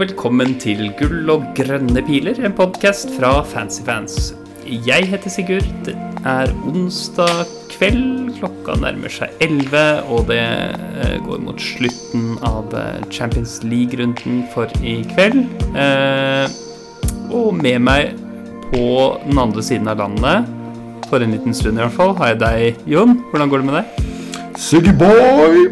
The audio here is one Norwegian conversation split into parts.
velkommen til Gull og grønne piler, en podkast fra Fancyfans. Jeg heter Sigurd. Det er onsdag kveld. Klokka nærmer seg 11, og det eh, går mot slutten av eh, Champions League-runden for i kveld. Eh, og med meg på den andre siden av landet, for en liten stund i hvert fall, har jeg deg, Jon. Hvordan går det med deg? Siggy boy!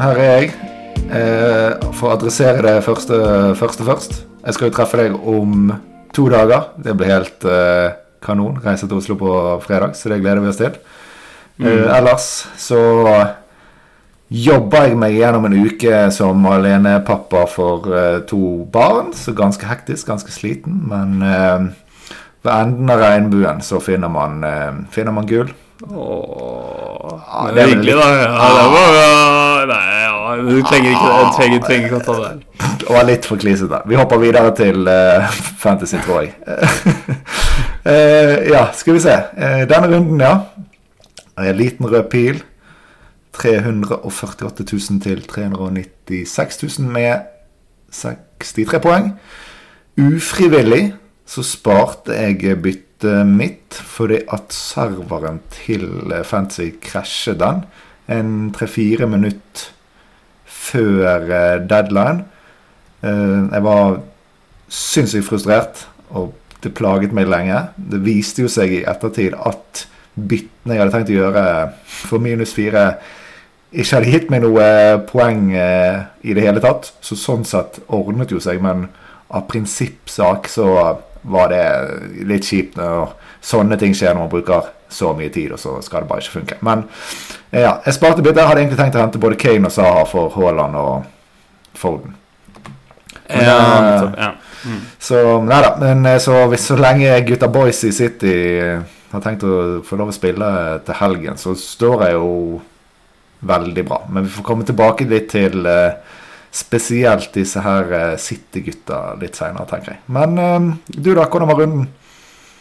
Her er jeg. Eh, for å adressere det første, første først. Jeg skal jo treffe deg om to dager. Det blir helt eh, kanon. Reise til Oslo på fredag, så det gleder vi oss til. Eh, ellers så jobber jeg meg gjennom en uke som alenepappa for eh, to barn. Så ganske hektisk, ganske sliten. Men eh, ved enden av regnbuen så finner man, eh, finner man gull. Åh, Ja, det er hyggelig, da. Ja, det var, ja, nei, ja, du trenger ikke det. Trenger, trenger ikke å ta det der. Det var litt for klisete. Vi hopper videre til uh, Fantasy, tror jeg. uh, ja, skal vi se. Uh, denne runden, ja. En liten rød pil. 348 000 til 396 000 med 63 poeng. Ufrivillig så sparte jeg byttet mitt fordi at serveren til Fancy krasjer den en tre-fire minutter før eh, deadline. Eh, Jeg var sinnssykt frustrert, og det plaget meg lenge. Det viste jo seg i ettertid at byttene jeg hadde tenkt å gjøre for minus fire, ikke hadde gitt meg noe poeng eh, i det hele tatt. Så sånn sett ordnet jo seg, men av prinsippsak så var det litt kjipt når sånne ting skjer når man bruker så mye tid, og så skal det bare ikke funke. Men eh, ja, jeg sparte bytte. Jeg hadde egentlig tenkt å hente både Kane og Saha for Haaland og Foden. Men, Ja, eh, nettopp, ja. Mm. Så nei da. Men eh, så, hvis, så lenge gutta boys i City eh, har tenkt å få lov å spille til helgen, så står jeg jo veldig bra. Men vi får komme tilbake litt til eh, spesielt disse her eh, City-gutta litt seinere, tenker jeg. Men eh, du, da? Hvordan var runden?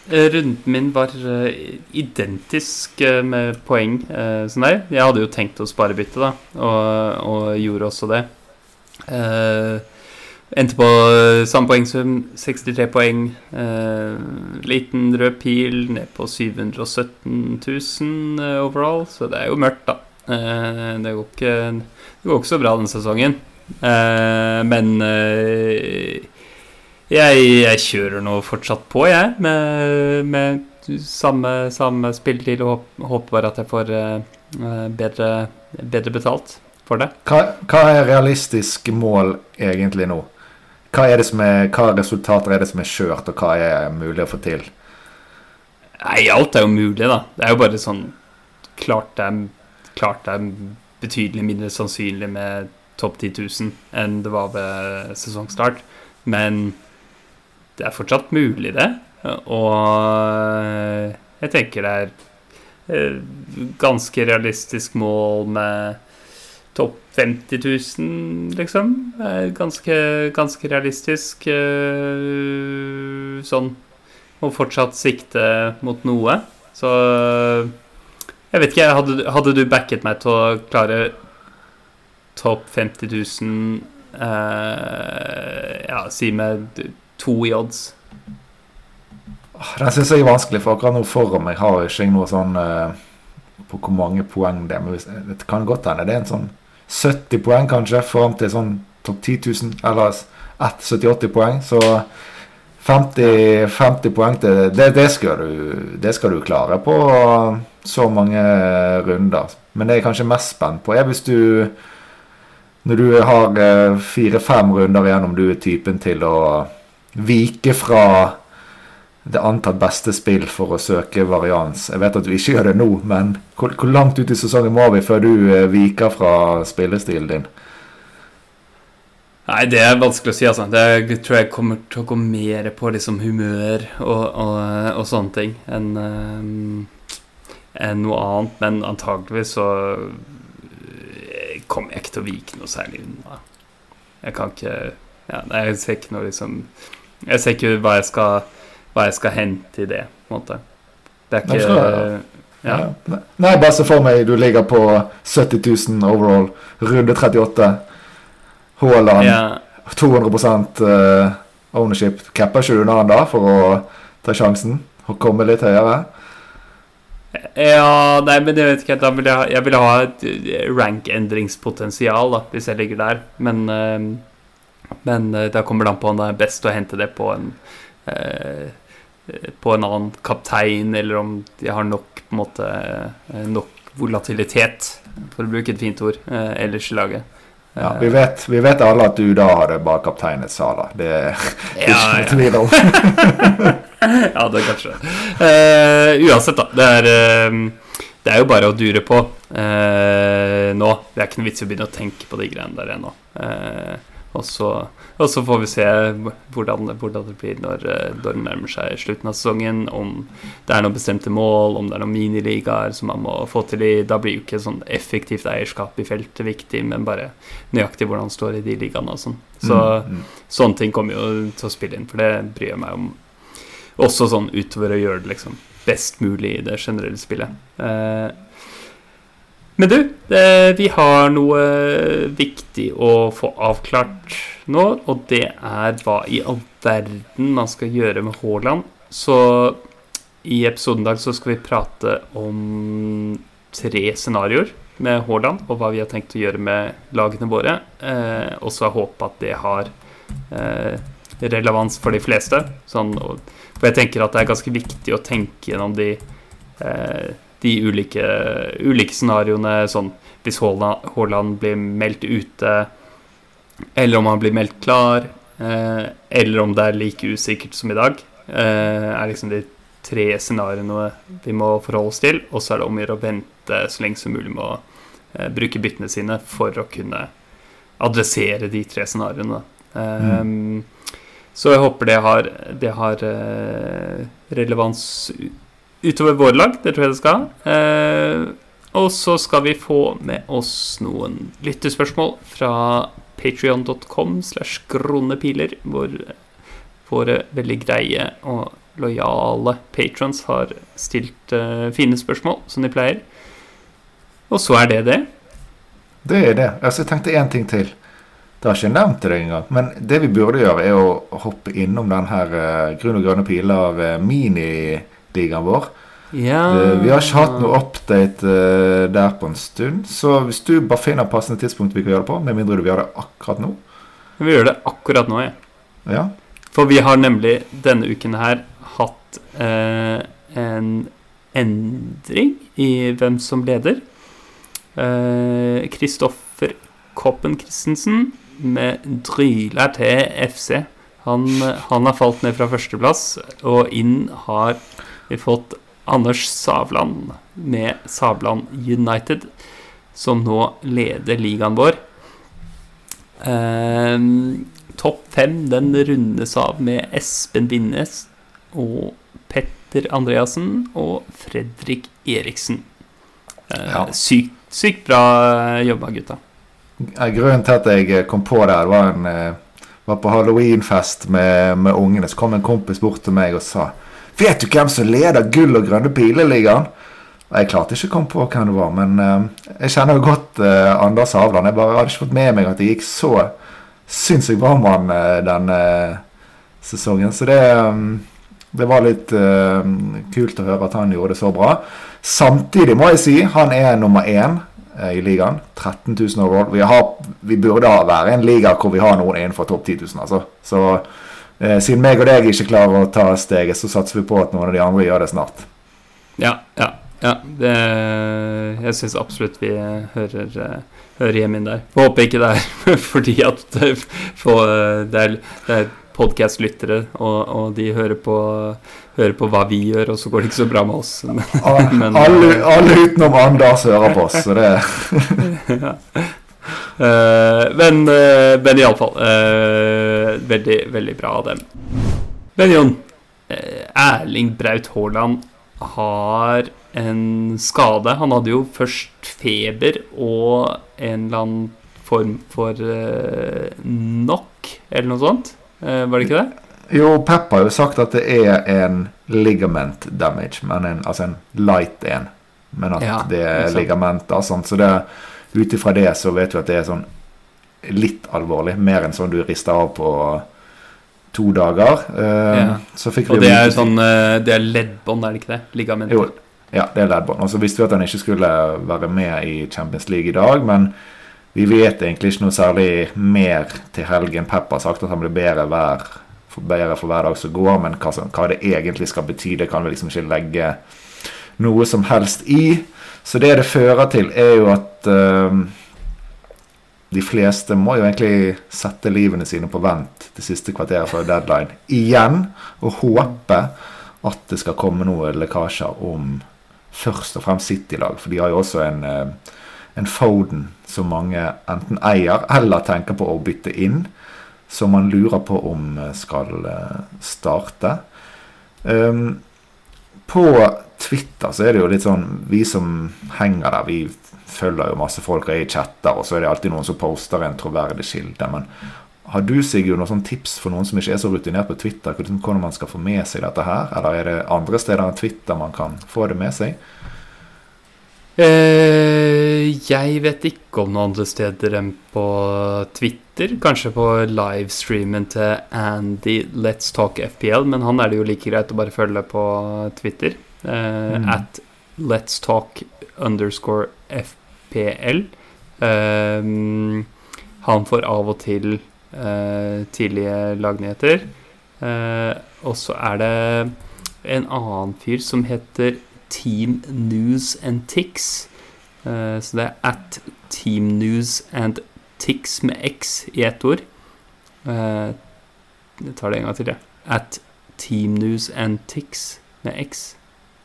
Eh, Runden min var identisk med poeng som deg. Jeg hadde jo tenkt å spare byttet, da, og, og gjorde også det. Uh, endte på samme poengsum, 63 poeng. Uh, liten rød pil ned på 717 000 eh, overall, så det er jo mørkt, da. Uh, det, går ikke, det går ikke så bra denne sesongen. Eh, men eh, jeg, jeg kjører nå fortsatt på, jeg, med, med samme, samme spilletid og håper bare at jeg får eh, bedre, bedre betalt for det. Hva, hva er realistisk mål egentlig nå? Hva, er det som er, hva resultater er det som er kjørt, og hva er mulig å få til? Nei, alt er jo mulig, da. Det er jo bare sånn Klart det er, klart det er betydelig mindre sannsynlig med topp 10 000 enn det var ved sesongstart. Men det er fortsatt mulig, det. Og jeg tenker det er eh, ganske realistisk mål med topp 50 000, liksom. Eh, Ganske, ganske realistisk. eh, Sånn Og fortsatt sikte mot noe. Så jeg vet ikke, hadde, hadde du backet meg til å klare topp 50 000 eh, Ja, si med to i odds? Den syns jeg er vanskelig, for akkurat nå foran meg har ikke jeg noe sånn eh, på hvor mange poeng det er. Men det kan godt hende det er en sånn 70 poeng, kanskje, fram til sånn topp 10 000. Eller 1 70-80 poeng. Så 50, 50 poeng til det, det, skal du, det skal du klare på så mange runder. Men det jeg er kanskje mest spent på, er hvis du Når du har eh, fire-fem runder igjen, om du er typen til å vike fra det antatt beste spill for å søke varians. Jeg vet at du ikke gjør det nå, men hvor, hvor langt ut i sesongen må vi før du eh, viker fra spillestilen din? Nei, det er vanskelig å si, altså. Det tror jeg kommer til å gå mer på liksom humør og, og, og sånne ting enn eh, enn noe annet. Men antageligvis så eh, kommer jeg ikke til å vike noe særlig unna. Jeg kan ikke ja, nei, Jeg ser ikke noe liksom Jeg ser ikke hva jeg skal, hva jeg skal hente i det, på en måte. Det er ikke nei, ja. Ja. Nei, bare se for meg du ligger på 70 000 overall, runde 38. Haaland Ja, 200 eh, ownership. Capper ikke du unna han da for å ta sjansen og komme litt høyere? Ja, nei, men jeg vet ikke Da vil jeg, jeg vil ha et rank-endringspotensial da, hvis jeg ligger der. Men, eh, men eh, da kommer det an på om det er best å hente det på en eh, På en annen kaptein, eller om de har nok på en måte eh, nok volatilitet, for å bruke et fint ord, eh, ellers i laget. Ja, vi vet, vi vet alle at du da hadde bare kapteinet Sala. Det er Ja, ikke noe ja. tvil om. ja, det kanskje. Uh, uansett, da. Det er, uh, det er jo bare å dure på uh, nå. Det er ikke noe vits i å begynne å tenke på de greiene der ennå. Og, så, og så får vi se hvordan, hvordan det blir når, eh, når det nærmer seg slutten av sesongen. Om det er noen bestemte mål, om det er noen miniligaer som man må få til i Da blir jo ikke sånn effektivt eierskap i feltet viktig, men bare nøyaktig hvordan det står i de ligaene og sånn. Så Mm, mm. sånne ting kommer jo til å spille inn, for det bryr jeg meg om også sånn utover å gjøre det liksom best mulig i det generelle spillet. Eh, men du, eh, vi har noe viktig å få avklart nå, og det er hva i all verden man skal gjøre med Haaland. Så i episoden i dag så skal vi prate om tre scenarioer med Haaland, og hva vi har tenkt å gjøre med lagene våre. Eh, og så er håpet at det har eh, relevans for de fleste. Sånn, for jeg tenker at det er ganske viktig å tenke gjennom de, eh, de ulike, ulike scenarioene. Sånn hvis Haaland, blir meldt ute, eller om han blir meldt klar, eh, eller om det er like usikkert som i dag. Eh, er liksom de tre scenarioene vi må forholde oss til. Og så er det om å gjøre å vente så lenge som mulig med å eh, bruke byttene sine for å kunne adressere de tre scenarioene. Mm. Så jeg håper det har, det har eh, relevans utover vår lag. Det tror jeg det skal. Eh, og så skal vi få med oss noen lyttespørsmål fra patrion.com slash kronepiler, hvor våre veldig greie og lojale patrons har stilt eh, fine spørsmål, som de pleier. Og så er det det. Det er det. Altså, jeg tenkte én ting til. Det har ikke nevnt det engang. Men det vi burde gjøre, er å hoppe innom den her uh, Grunn og grønne piler uh, miniligaen vår. Ja Eh, vi har ikke hatt noe update eh, der på en stund. Så hvis du bare finner passende tidspunkt vi kan gjøre det på, med mindre du vil gjøre det akkurat nå Vi gjør det akkurat nå, ja. Ja, For vi har nemlig denne uken her hatt eh, en endring i hvem som leder. Eh, Kristoffer Koppen Christensen med dryler til FC. Han, han har falt ned fra førsteplass, og inn har vi fått Anders Savland med Savland United, som nå leder ligaen vår. Eh, Topp fem den rundes av med Espen Binnes og Petter Andreassen og Fredrik Eriksen. Eh, Ja. Sykt, sykt bra jobba, gutta. Grunnen til at jeg kom på det, det var en eh, var på halloweenfest med, med ungene. Så kom en kompis bort til meg og sa Vet du hvem som leder gull- og grønne pileligaen? Jeg klarte ikke å komme på hvem det var, men eh, jeg kjenner jo godt eh, Anders Havland. Jeg bare hadde ikke fått med meg at det gikk så sinnssykt bra med han eh, denne sesongen. Så det, det var litt kult å høre at han gjorde det så bra. Samtidig må jeg si han er nummer én i ligaen. 13 000 overall. Vi, har, vi burde være en liga hvor vi har noen innenfor topp 10 000, altså. Så siden meg og deg ikke klarer å ta steget, så satser vi på at noen av de andre gjør det snart. Ja, ja. ja det, jeg syns absolutt vi hører, eh, hører hjemme inn der. Jeg håper ikke det er fordi at for, eh, det er, det er podkast-lyttere, og, og de hører på, hører på hva vi gjør, og så går det ikke så bra med oss. Men, Men- alle, alle utenom Anders hører på oss, så det Eh, men, uh, men iallfall uh, Veldig, veldig bra av dem. Men Jon, eh, Erling Braut Haaland har en skade. Han hadde jo først feber og en eller annen form for uh, knock, eller noe sånt. Uh, var det ikke det? Jo, Pep har jo sagt at det er en ligament damage, men en, altså en light en. Men at Ja, det er ligamenter. Sånn, så det, ut ifra det så vet vi at det er sånn litt alvorlig. Mer enn sånn du rister av på to dager. Eh, Ja. Så fikk Og det er sånn eh, Det er leddbånd, er det ikke det? Ligamenter. Jo, ja, det er leddbånd. Og så visste vi at han ikke skulle være med i Champions League i dag, men vi vet egentlig ikke noe særlig mer til helgen. Pep har sagt at han blir bedre, hver, bedre for hver dag som går, men hva, hva det egentlig skal bety, det kan vi liksom ikke legge noe som helst i. Så det det fører til, er jo at eh, de fleste må jo egentlig sette livene sine på vent det siste kvarteret før deadline igjen, og håpe at det skal komme noen lekkasjer om først og fremst City-lag. For de har jo også en, eh, en Foden som mange enten eier eller tenker på å bytte inn. Som man lurer på om eh, skal eh, starte. Um, på Twitter så er det jo litt sånn Vi som henger der, vi følger jo masse folk og er i chatter, og så er det alltid noen som poster en troverdig kilde. Men har du Sigurd, noen sånne tips for noen som ikke er så rutinert på Twitter, hvordan man skal få med seg dette her? Eller er det andre steder enn Twitter man kan få det med seg? Eh, jeg vet ikke om noen andre steder enn på Twitter. Kanskje på livestreamen til Andy Let's Talk FPL, men han er det jo like greit å bare følge på Twitter. Eh, Mm. At Let's Talk underscore FPL. Eh, han får av og til eh, tidlige lagnyheter. Eh, og så er det en annen fyr som heter Team News and Tix. Eh, så det er at Team News and Tix med X i ett ord. Eh, jeg tar det en gang til, jeg. At Team News and Tix med X.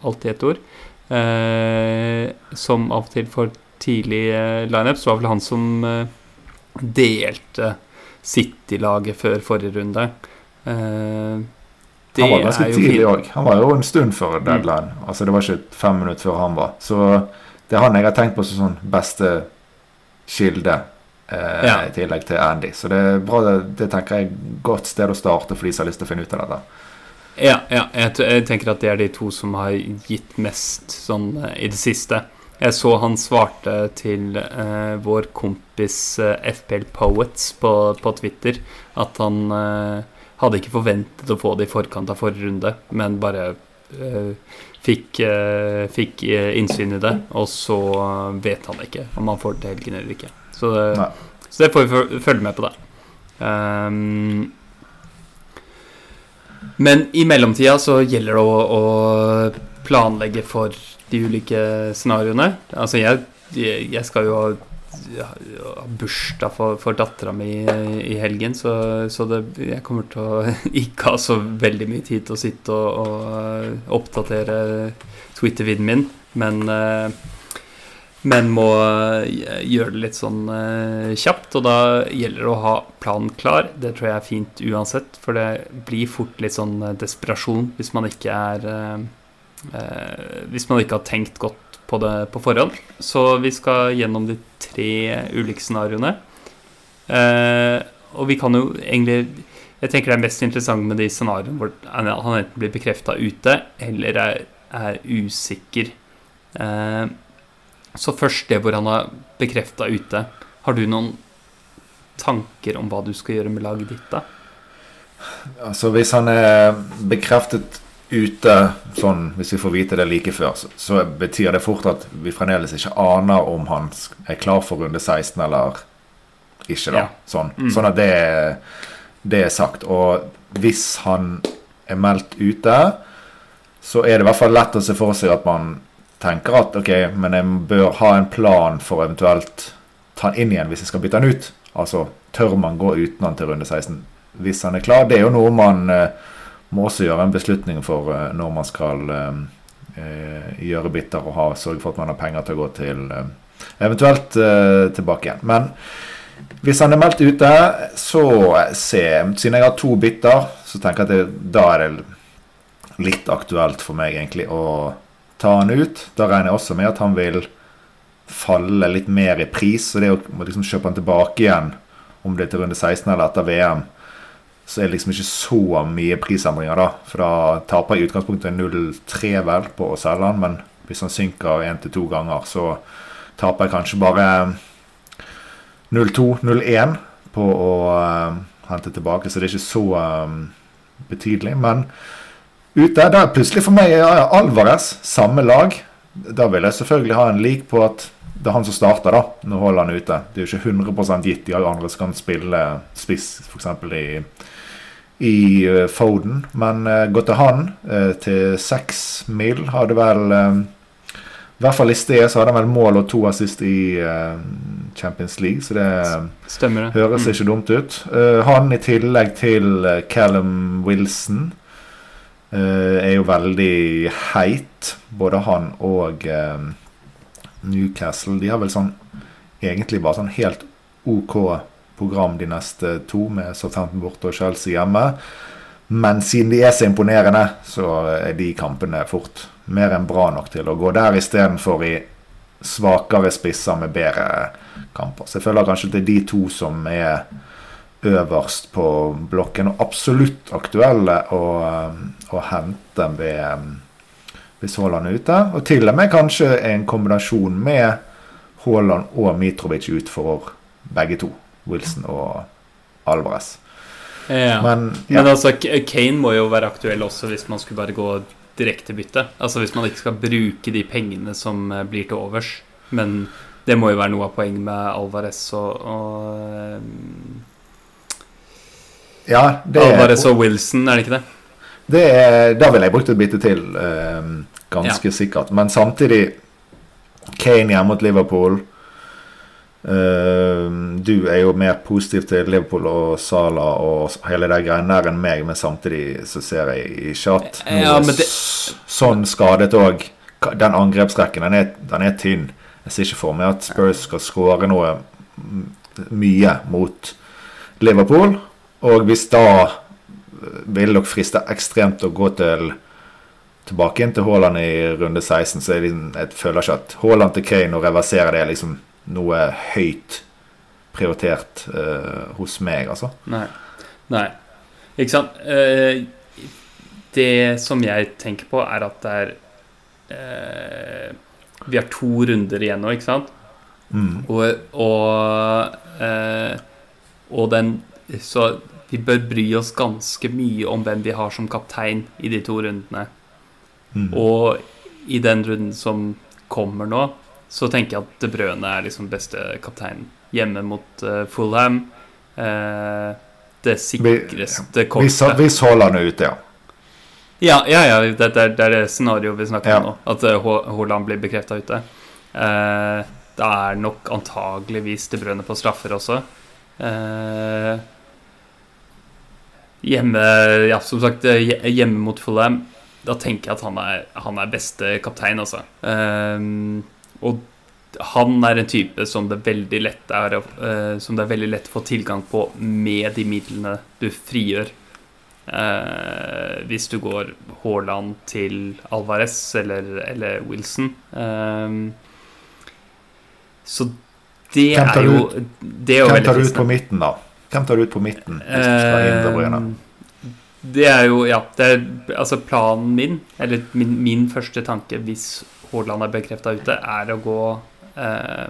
Alt i ett ord. Eh, som av og til får tidlige lineups. så var vel han som delte City-laget før forrige runde. Det Han var ganske tidlig òg. Han var jo en stund før deadline. Altså Det var ikke fem minutter før han var. Så det er han jeg har tenkt på som sånn beste kilde. Eh, Ja. I tillegg til Andy. Så det er bra, det, det tenker jeg godt sted å starte for de som har lyst til å finne ut av dette. Ja, ja jeg, jeg tenker at det er de to som har gitt mest sånn eh, i det siste. Jeg så han svarte til eh, vår kompis eh, FPL Poets på, på Twitter at han eh, hadde ikke forventet å få det i forkant av forrige runde, men bare eh, fikk, eh, fikk eh, innsyn i det, og så vet han ikke om han får det til helgen eller ikke. Så det, så det får vi følge med på, da. Um, men i mellomtida så gjelder det å, å planlegge for de ulike scenarioene. Altså, jeg, jeg jeg skal jo ha, ha bursdag for, for dattera mi i, helgen, så, så det, jeg kommer til å ikke ha så veldig mye tid til å sitte og, og oppdatere Twitter-viden min, men eh, men må eh, gjøre det litt sånn eh, kjapt, og da gjelder det å ha planen klar. Det tror jeg er fint uansett, for det blir fort litt sånn desperasjon hvis man ikke er Hvis man ikke har tenkt godt på det på forhånd. Så vi skal gjennom de tre ulike scenarioene. Eh, og vi kan jo egentlig Jeg tenker det er mest interessant med de scenarioene hvor han enten blir bekrefta ute, eller er, er usikker. Eh, så først det hvor han har bekrefta ute. Har du noen tanker om hva du skal gjøre med laget ditt, da? Altså Hvis han er bekreftet ute, sånn hvis vi får vite det like før, så, så betyr det fort at vi fremdeles ikke aner om han er klar for runde 16 eller ikke. da Ja. Sånn, Mm. sånn at det, det er sagt. Og hvis han er meldt ute, så er det i hvert fall lett å se for seg at man tenker at ok, men jeg bør ha en plan for eventuelt ta han inn igjen hvis jeg skal bytte han ut. Altså, tør man gå uten han til runde 16 hvis han er klar? Det er jo noe man eh, må også gjøre en beslutning for eh, når man skal eh, eh, gjøre bitter og ha, sørge for at man har penger til å gå til eventuelt tilbake igjen. Men hvis han er meldt ute, så se Siden jeg har to bitter, så tenker jeg at det, da er det litt aktuelt for meg egentlig å ta han ut. Da regner jeg også med at han vil falle litt mer i pris. Så det å liksom kjøpe han tilbake igjen, om det er til runde 16 eller etter VM, så er det liksom ikke så mye prisendringer, da. For da taper jeg i utgangspunktet 0,3 vel på å selge han, men hvis han synker én til to ganger, så taper jeg kanskje bare 0,2, 0,1. på å uh, hente tilbake, så det er ikke så um, betydelig. Men ute der plutselig for meg er Alvarez samme lag. Da vil jeg selvfølgelig ha en lik på at det er han som starter, da. Nå holder han ute. Det er jo ikke 100 gitt de andre som kan spille spiss, f.eks. i i uh, Foden, men uh, gå til han uh, til seks mil hadde vel i hvert fall i sted så hadde han vel mål og to assist i Champions League, så det Stemmer det. høres mm. ikke dumt ut. Han i tillegg til Callum Wilson er jo veldig heit, både han og Newcastle. De har vel sånn egentlig bare sånn helt OK program de neste to, med Southampton borte og Chelsea hjemme. Men siden de er så imponerende, så er de kampene fort mer enn bra nok til å gå der istedenfor i svakere spisser med bedre kamper. Så jeg føler kanskje det er de to som er øverst på blokken, og absolutt aktuelle å, å hente ved, hvis Haaland er ute. Og til og med kanskje en kombinasjon med Haaland og Mitrovic ut for begge to. Wilson og Alvarez. Ja. Men, ja. Men altså, Kane må jo være aktuell også hvis man skulle bare gå direktebytte. Altså hvis man ikke skal bruke de pengene som eh, blir til overs. Men det må jo være noe av poenget med Alvarez og, og eh, Ja, det Alvarez og Wilson, er det ikke det? det er, da ville jeg brukt et bytte til, eh, ganske ja. sikkert. Men samtidig Kane hjemme mot Liverpool du er jo mer positiv til Liverpool og Sala og hele de greiene der enn meg, men samtidig så ser jeg ikke at ja, det... sånn skadet òg. Den angrepsrekken, den er, den er, tynn. Jeg ser ikke for meg at Spurs skal skåre noe mye mot Liverpool. Og hvis da vil dere friste ekstremt å gå til tilbake inn til Haaland i runde 16, så jeg, jeg føler ikke at Haaland til Kane og reversere det liksom noe høyt prioritert uh, hos meg, altså. Nei. Nei. Ikke sant. Uh, det som jeg tenker på, er at det er uh, Vi har to runder igjen nå, ikke sant? Mm. Og, og, og den Så vi bør bry oss ganske mye om hvem vi har som kaptein i de to rundene. Mm. Og i den runden som kommer nå, så tenker jeg at De Brøne er liksom beste kaptein hjemme mot uh, Fulham. Uh, det sikreste kortet. Hvis Haaland er ute, ja. Ja, ja, ja det, det, det er det scenarioet vi snakker om nå. At uh, Haaland blir bekrefta ute. Uh, det er nok antageligvis De Brøne på straffer også. hjemme Ja, som sagt, hjemme mot Fulham. Da tenker jeg at han er, han er beste kaptein, altså. Uh, og han er en type som det, veldig lett er, uh, som det er veldig lett å få tilgang på med de midlene du frigjør. Uh, hvis du går Haaland til Alvarez eller, eller Wilson. Uh, så det er jo det er Hvem tar du ut på midten, da? Hvem tar du ut på midten? det er jo Ja, det er altså planen min, eller min, min første tanke hvis Haaland er bekrefta ute, er å gå eh,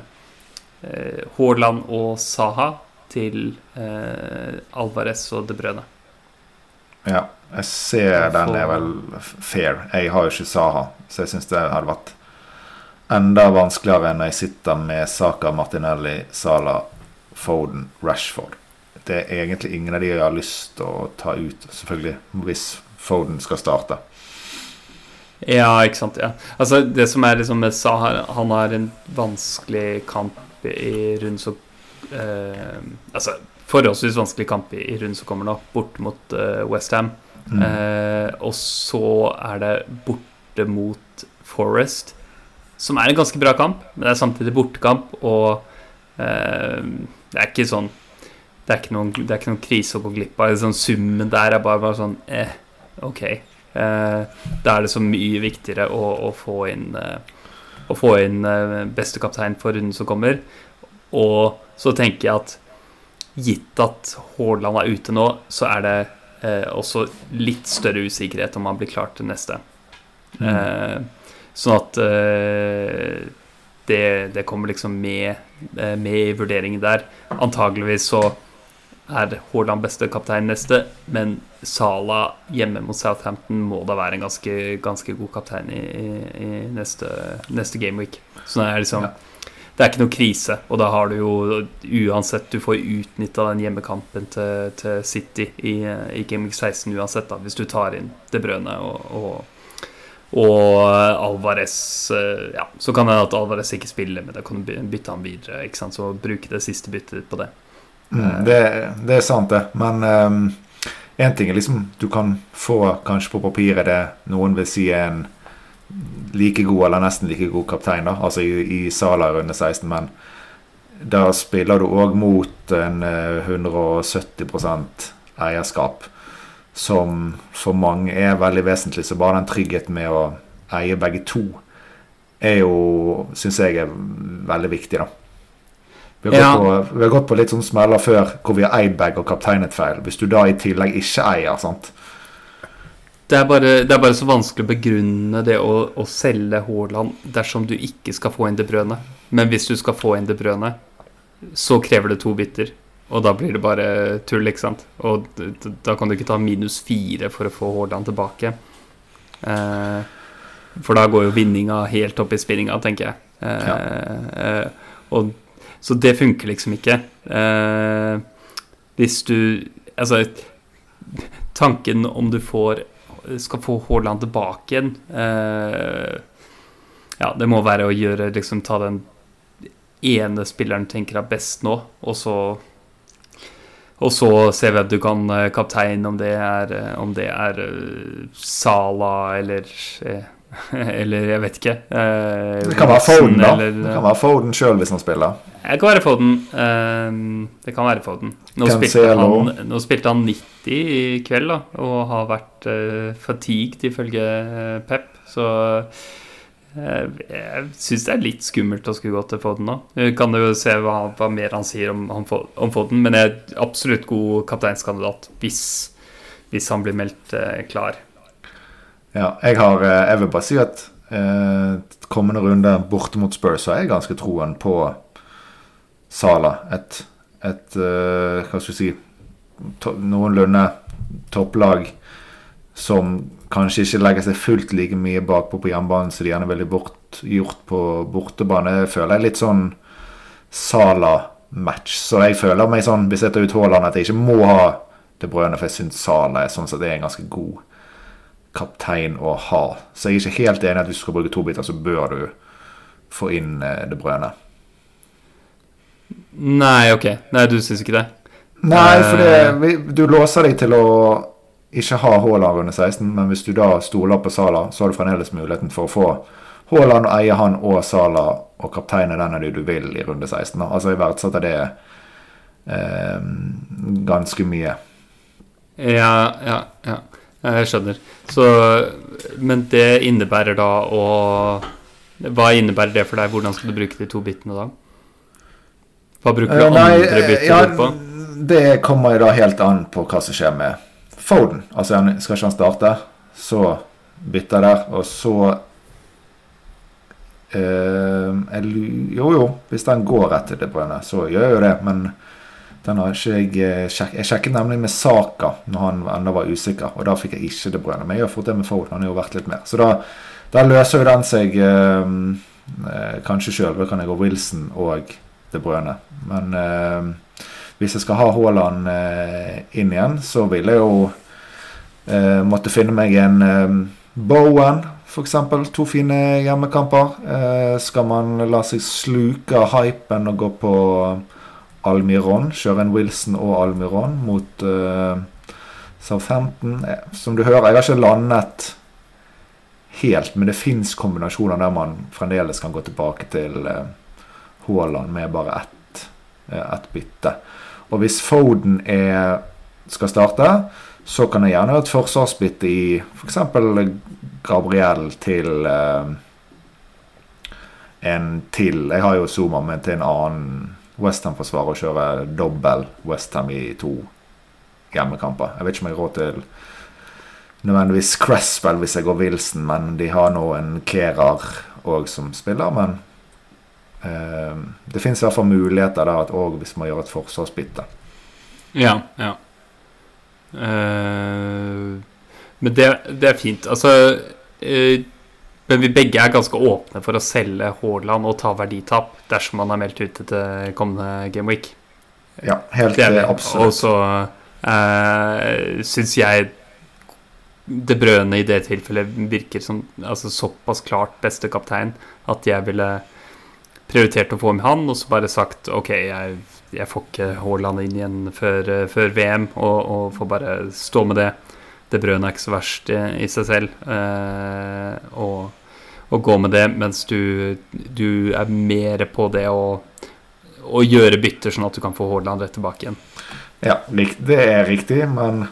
eh, Haaland og Saha til eh, Alvarez og De Brøne. Ja, jeg ser den er vel fair. Jeg har jo ikke Saha, så jeg syns det hadde vært enda vanskeligere når jeg sitter med Saka, Martinelli, Sala, Foden, Rashford. Det er egentlig ingen av de jeg har lyst til å ta ut, selvfølgelig, hvis Foden skal starte. Ja, ikke sant. ja Altså Det som er liksom med Sa, han har en vanskelig kamp i runden som eh, Altså forholdsvis vanskelig kamp i, runden som kommer nå, bort mot eh, Westham. Mm. Eh, og så er det borte mot Forest, som er en ganske bra kamp, men det er samtidig bortekamp, og eh, det er ikke sånn det er ikke noen, det er ikke noen krise å gå glipp av. Sånn, summen der er bare, bare sånn eh, OK. Eh, da er det så mye viktigere å, å få inn, eh, å få inn eh, beste kaptein for runden som kommer. Og så tenker jeg at gitt at Haaland er ute nå, så er det eh, også litt større usikkerhet om han blir klar til neste. Mm. Eh, sånn at eh, det, det, kommer liksom med, med, i vurderingen der. Antageligvis så er Haaland beste kaptein neste, men Sala hjemme mot Southampton må da være en ganske, ganske god kaptein i, i, neste, neste gameweek. Så det er liksom Ja. Det er ikke noe krise, og da har du jo uansett Du får utnytta den hjemmekampen til, til City i, i Gameweek 16 uansett, da, hvis du tar inn De Brøne og, og, og Alvarez eh, Ja, så kan det hende at Alvarez ikke spiller, men da kan du bytte han videre. Ikke sant? Så bruke det siste byttet ditt på det. Mm, det, det er sant, det. Men én ting er liksom Du kan få kanskje på papiret det noen vil si er en like god eller nesten like god kaptein, da. Altså i, i Sala runde 16, men da spiller du òg mot en eh, 170% eierskap, som for mange er veldig vesentlig. Så bare den tryggheten med å eie begge to er jo, syns jeg, er veldig viktig, da. Vi har, Ja. gått på, vi har gått på litt sånn smeller før hvor vi har eid bag og kapteinet feil. Hvis du da i tillegg ikke eier, sant. Det er, bare, det er bare så vanskelig å begrunne det å, å selge Haaland dersom du ikke skal få inn De Brøne. Men hvis du skal få inn De Brøne, så krever det to bytter. Og da blir det bare tull, ikke sant? Og da kan du ikke ta minus fire for å få Haaland tilbake. Eh, for da går jo vinninga helt opp i spinninga, tenker jeg. Eh, eh, og, så det funker liksom ikke. Eh, hvis du Altså, tanken om du får skal få Haaland tilbake igjen eh, Ja, det må være å gjøre liksom ta den ene spilleren tenker er best nå, og så og så se hvem du kan kapteine, om det er, eh, om det er eh, Sala eller eh, Eller jeg vet ikke. eh, Det kan være Foden, da. eller- Det kan være Foden sjøl hvis han spiller. det kan være Foden. eh, det kan være Foden. Nå spilte, han, nå spilte han 90 i kveld da, og har vært eh, fatigued ifølge eh, Pep. Så eh, jeg syns det er litt skummelt å skulle gå til Foden nå. Vi kan jo se hva, hva mer han sier om, om Foden, men jeg er absolutt god kapteinskandidat hvis, hvis han blir meldt eh, klar. Ja, jeg, har, eh, jeg vil bare si at eh, kommende runde borte mot Spurs har jeg ganske troen på Sala. Et, et eh, hva skal vi si to, noenlunde topplag som kanskje ikke legger seg fullt like mye bakpå på hjemmebanen som de gjerne ville bort, gjort på bortebane. Jeg føler jeg litt sånn Sala-match. Så jeg føler meg sånn, hvis jeg tar ut Haaland, at jeg ikke må ha det brødene, for jeg syns Sala er sånn sett er en ganske god kaptein å ha. Så jeg er ikke helt enig i at hvis du skal bruke to biter, så bør du få inn eh, det brødene. Nei, ok. Nei, du syns ikke det? Nei, for det, Eh. du låser deg til å ikke ha Haaland under 16, men hvis du da stoler på Sala, så har du fremdeles muligheten for å få Haaland og eie han og Sala og kapteine den av de du vil i runde 16. da. Altså, jeg verdsetter det eh, ganske mye. Ja, ja, ja. Jeg skjønner. Så, men det innebærer da å Hva innebærer det for deg? Hvordan skal du bruke de to bitene da? Hva bruker du uh, nei, andre biter ja, på? Det kommer da helt an på hva som skjer med Foden. Altså, skal ikke han starte, så bytter der, og så uh, jeg, Jo, jo, hvis den går til det brønnet, så gjør jeg jo det, men den har ikke jeg eh, sjekket. Jeg sjekket nemlig med Saka når han ennå var usikker, og da fikk jeg ikke det brødet. Men jeg har fått det med Foden, han har jo vært litt mer. Så da, da løser jo den seg eh, eh, kanskje sjøl. Da kan jeg gå Wilson og det brødet. Men eh, hvis jeg skal ha Haaland eh, inn igjen, så vil jeg jo eh, måtte finne meg en Bowen, f.eks. To fine hjemmekamper. Eh, skal man la seg sluke hypen og gå på Almiron, kjøre Wilson og Almiron mot uh, Southampton eh, Som du hører, jeg har ikke landet helt, men det fins kombinasjoner der man fremdeles kan gå tilbake til Haaland uh, med bare ett, uh, ett bytte. Og hvis Foden er, skal starte, så kan jeg gjerne ha et forsvarsbytte i f.eks. Gabriel til uh, en til. Jeg har jo Zuma, men til en annen Westham-forsvarer å kjøre dobbel Westham i to hjemmekamper. Jeg vet ikke om jeg har råd til nødvendigvis Cresswell hvis jeg går Wilson, men de har nå en Kerar òg som spiller. Men eh, det fins i hvert fall muligheter der at òg hvis man gjør et forsvarsbytte. Ja, ja. Eh, men det, det er fint. Altså eh, Men vi begge er ganske åpne for å selge Haaland og ta verditap dersom han er meldt ute til kommende Gameweek. Ja, helt Det eh, Og så uh, syns jeg De Brøne i det tilfellet virker som altså, såpass klart beste kaptein at jeg ville prioritert å få med han, og så bare sagt OK, jeg, jeg får ikke Haaland inn igjen før, eh, før VM, og, og får bare stå med det. Det brødet er ikke så verst i, i seg selv. eh, og, og gå med det, mens du, du er mer på det å, å gjøre bytter, sånn at du kan få Haaland rett tilbake igjen. Ja, det er riktig, men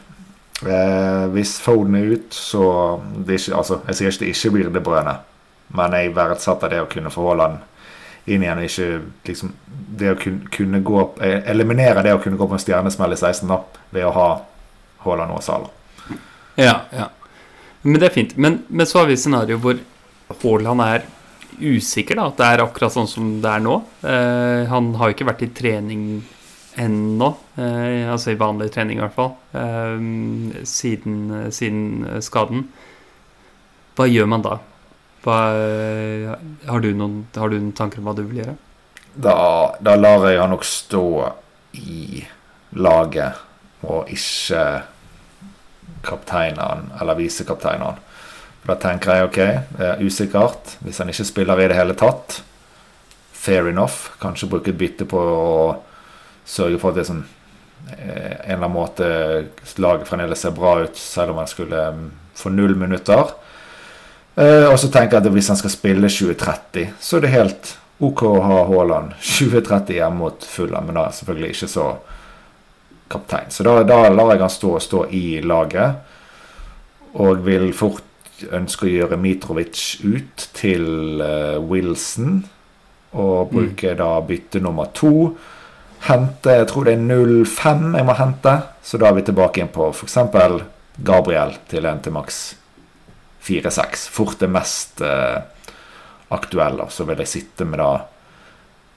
eh, hvis Foden er ut, så det ikke, altså, Jeg sier ikke det ikke blir det brødene, men jeg verdsetter det å kunne få Haaland inn igjen. og Ikke liksom det å kunne, kunne gå opp, Eliminere det å kunne gå på en stjernesmell i 16 da, ved å ha Haaland og Salah. Ja, ja. Men det er fint. Men, men så har vi scenario hvor Haaland er usikker. da, At det er akkurat sånn som det er nå. Eh, han har jo ikke vært i trening ennå, eh, altså i vanlig trening i hvert fall, eh, siden, siden skaden. Hva gjør man da? Hva, har, du noen, har du noen tanker om hva du vil gjøre? Da, da lar jeg han nok stå i laget og ikke kapteinene eller visekapteinene. For da tenker jeg ok, det er usikkert. Hvis han ikke spiller i det hele tatt, fair enough. Kanskje bruke et bytte på å sørge for at det som eh, en eller annen måte laget fremdeles ser bra ut, selv om han skulle mm, få null minutter. Eh, og så tenker jeg at hvis han skal spille 2030, så er det helt OK å ha Haaland 2030 hjemme mot Fulham, men da er selvfølgelig ikke så kaptein. Så da, da lar jeg han stå, og stå i laget. Og vil fort ønske å gjøre Mitrovic ut til eh, Wilson. Og bruke da bytte nummer to. Hente Jeg tror det er 05 jeg må hente. Så da er vi tilbake inn på f.eks. Gabriel til en til maks 4-6. Fort det mest eh, aktuelle. Så vil jeg sitte med da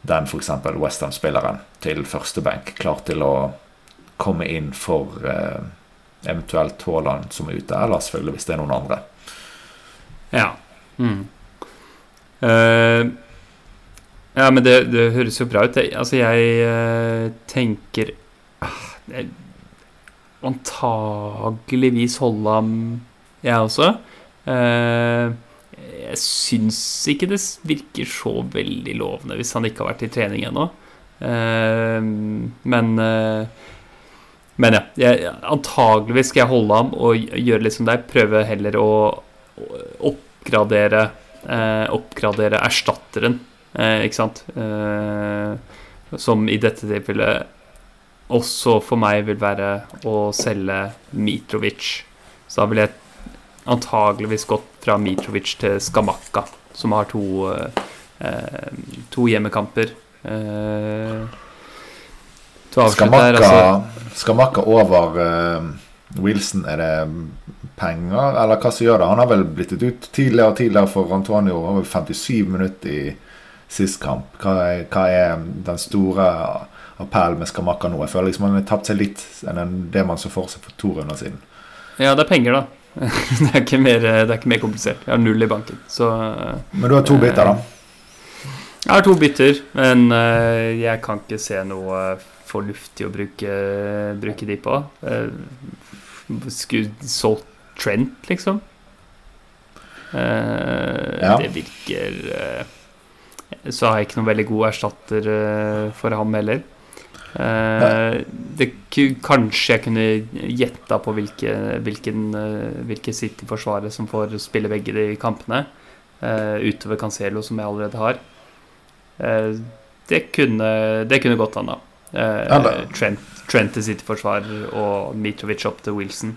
den f.eks. Westham-spilleren til første benk, klar til å komme inn for eh, eventuelt Haaland som er ute, eller selvfølgelig hvis det er noen andre. Ja. Mm. Uh, ja, men det, det høres jo bra ut. Det- Altså, jeg uh, tenker uh, jeg- Antageligvis holde ham, jeg også. Uh, jeg syns ikke det virker så veldig lovende hvis han ikke har vært i trening ennå. Men men ja, jeg, antageligvis skal jeg holde ham og gjøre litt som deg. Prøve heller å oppgradere eh, Oppgradere erstatteren, eh, ikke sant? Eh, som i dette tilfellet også for meg vil være å selge Mitrovic. Så da ville jeg antageligvis gått fra Mitrovic til Skamakka, som har to, eh, to hjemmekamper. Eh, Skamakka, altså- Skamakka over Wilson, er det penger, eller hva som gjør det? Han har vel blitt ut tidligere og tidligere for Antonio. Han var vel 57 minutter i sist kamp. Hva er, hva er den store appellen med Skamakka nå? Jeg føler liksom han har tapt seg litt enn det man så for seg for to runder siden. Ja, det er penger, da. det, er mer, det er ikke mer komplisert. Jeg har null i banken. Så eh, Men du har to bytter, da. jeg har to bytter, men eh, jeg kan ikke se noe fornuftig å bruke, bruke de på. Eh, Skulle solgt Trent, liksom. Eh, Ja. Det virker eh, Så har jeg ikke noen veldig god erstatter eh, for ham heller. Det, kanskje jeg kunne gjetta på hvilke, hvilken, hvilke City-forsvarere som får spille begge de kampene, utover Cancelo, som jeg allerede har. Det, kunne, det kunne gått an, da. Trent, Trent til City-forsvarer og Mitrovic opp til Wilson.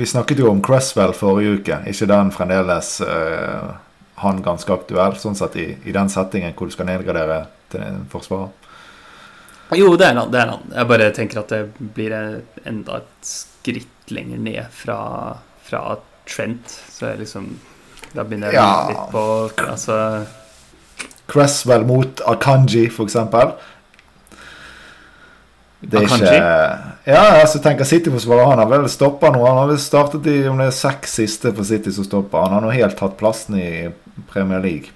Vi snakket jo om Cresswell forrige uke. ikke den fremdeles uh, han ganske aktuell, sånn sett i, i den settingen hvor du skal nedgradere til en forsvarer? Jo, det er han. det er han. Jeg bare tenker at det blir enda et skritt lenger ned fra, fra Trent. Så jeg liksom Da begynner jeg Ja. litt på Altså Cresswell mot Akanji, eksempel. Det er Akanji? ikke Ja, altså tenker City-forsvarer Han har vel stoppa nå. Han har vel startet i om det er seks siste for City som stopper. Han har nå helt tatt plassen i Premier League.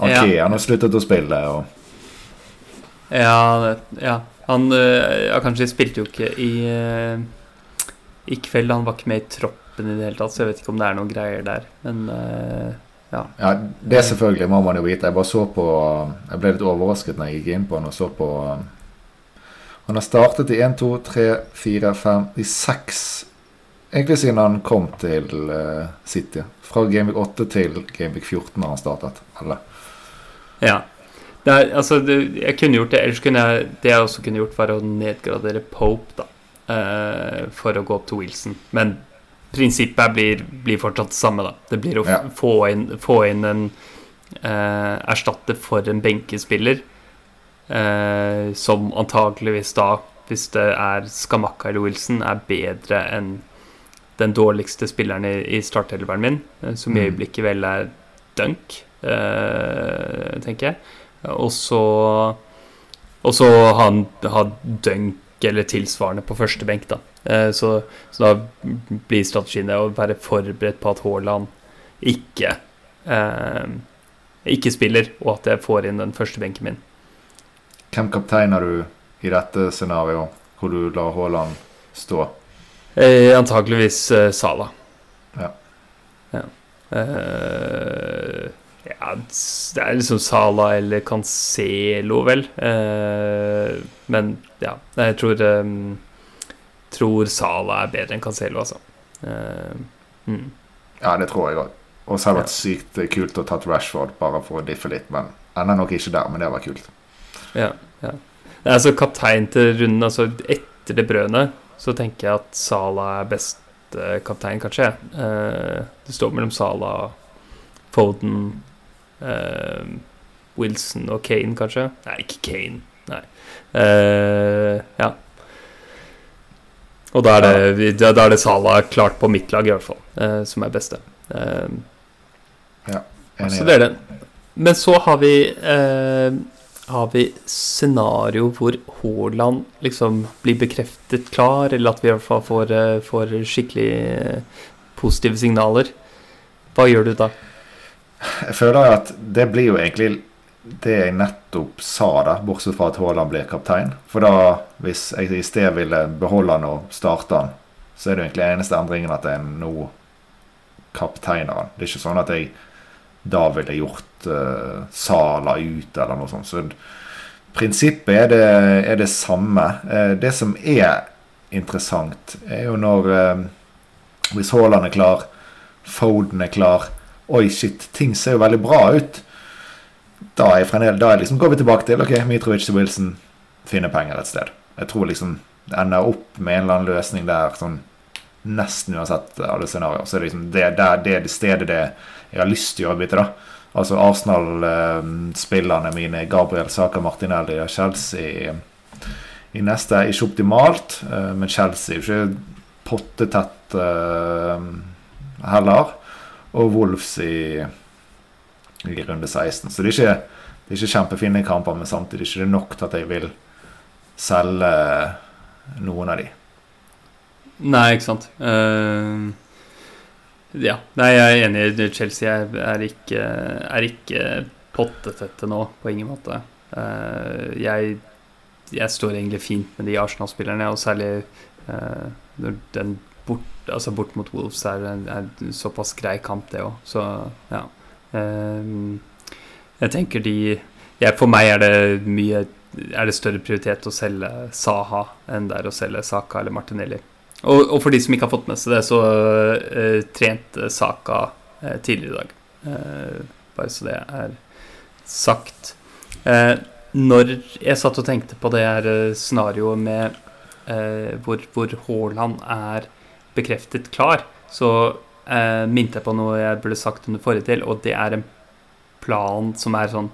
Okay, Ja. han har sluttet å spille. Og, Ja, ja. Han uh, Akanji spilte jo ikke i eh, i kveld. Han var ikke med i troppen i det hele tatt, så jeg vet ikke om det er noen greier der. Men eh, ja. ja, Det selvfølgelig må man jo vite. Jeg bare så på Jeg ble litt overrasket når jeg gikk inn på han og så på Han har startet i 1, 2, 3, 4, 5 I 6 Egentlig siden han kom til eh, City. Fra Gameweek 8 til Gameweek 14 har han startet. Eller? ja. Er, altså, det, jeg kunne gjort det, ellers kunne jeg Det jeg også kunne gjort, var å nedgradere Pope, da. Uh, for å gå opp til Wilson. Men prinsippet blir, blir fortsatt det samme, da. Det blir å Ja. få, inn, få inn en uh, erstatter for en benkespiller. Eh, som antakeligvis da, hvis det er Skamakka eller Wilson, er bedre enn den dårligste spilleren i, i startelveren min, eh, som i Mm. øyeblikket vel er Dunk, eh, tenker jeg. Og så Og så ha han- ha Dunk eller tilsvarende på første benk, da. Eh, så, så da blir strategien å være forberedt på at Haaland ikke eh, ikke spiller, og at jeg får inn den første benken min. Hvem kapteiner du i dette scenarioet, hvor du lar Haaland stå? Eh, antakeligvis eh, Sala. Ja. Ja. Eh, ja, det er liksom Sala eller Cancelo, vel. Eh, men ja, jeg tror eh, Tror Sala er bedre enn Cancelo, altså. Eh, mm. Ja, det tror jeg òg. Og så har det vært sykt kult å tatt Rashford bare for å diffe litt, men ender nok ikke der. Men det var kult. Ja, ja. Altså kaptein til runden, altså etter det brødene, så tenker jeg at Sala er beste kaptein, kanskje. Eh, det står mellom Sala, Foden, eh, Wilson og Kane, kanskje. Nei, ikke Kane. Nei. Eh, ja. Og da er, det, da er det Sala klart på mitt lag, i hvert fall, eh, som er beste. Eh, Enig så det er det. Men så har vi eh, Har vi scenario hvor Haaland liksom blir bekreftet klar, eller at vi i hvert fall får, eh, får skikkelig eh, positive signaler. Hva gjør du da? Jeg føler at det blir jo egentlig det jeg nettopp sa, da, bortsett fra at Haaland blir kaptein. For da, hvis jeg i sted ville beholde han og starte han, så er det jo egentlig eneste endringen at jeg nå kapteiner han. Det er ikke sånn at jeg da ville gjort uh, Sala ut eller noe sånt. Så prinsippet er det, er det samme. Uh, det som er interessant, er jo når uh, Hvis Haaland er klar, Foden er klar Oi, shit, ting ser jo veldig bra ut. Da, er jeg fremdeles, da er liksom, går vi tilbake til ok, Mitrovic til Wilson finner penger et sted. Jeg tror liksom det ender opp med en eller annen løsning der, sånn nesten uansett alle scenarioer. Så er det liksom det, det, det er det stedet det jeg har lyst til å gjøre bytte, da. Altså Arsenal-spillerne mine, Gabriel Saka Martinelli og Chelsea i neste er ikke optimalt, eh, men Chelsea er jo ikke pottetett eh, heller. Og Wolves i, i runde 16. Så det er ikke, det er ikke kjempefine kamper, men samtidig ikke det er nok til at jeg vil selge noen av de. Nei, ikke sant. Eh, ja. Nei, jeg er enig. Chelsea er, ikke, er ikke pottetette nå, på ingen måte. Eh, jeg, jeg står egentlig fint med de Arsenal-spillerne, og særlig eh, når den bort, altså bort mot Wolves er en er en såpass grei kamp, det òg. Så ja. Eh, jeg tenker de jeg, For meg er det mye er det større prioritet å selge Saha enn det er å selge Saka eller Martinelli. Og, og for de som ikke har fått med seg det, så uh, trente Saka uh, tidligere i dag. Uh, bare så det er sagt. Eh, når jeg satt og tenkte på det her eh, scenarioet med eh, hvor, hvor Haaland er bekreftet klar, så eh, minte jeg på noe jeg burde sagt under forrige til, og det er en plan som er sånn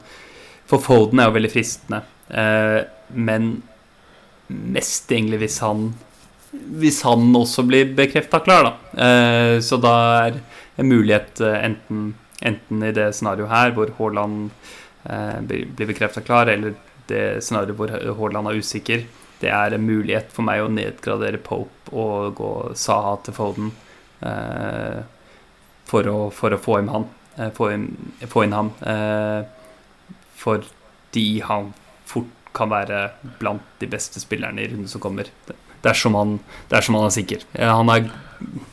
For Foden er jo veldig fristende, eh, men mest egentlig hvis han hvis han også blir bekrefta klar, da. Eh, så da er en mulighet eh, enten, enten i det scenarioet her, hvor Haaland eh, blir bekrefta klar, eller det scenarioet hvor Haaland er usikker, det er en mulighet for meg å nedgradere Pope og gå Saha til Foden for, å, for, å, få inn han. Få, inn, få inn. Eh, fordi han fort kan være blant de beste spillerne i runden som kommer. Dersom han, dersom han er sikker. Han er,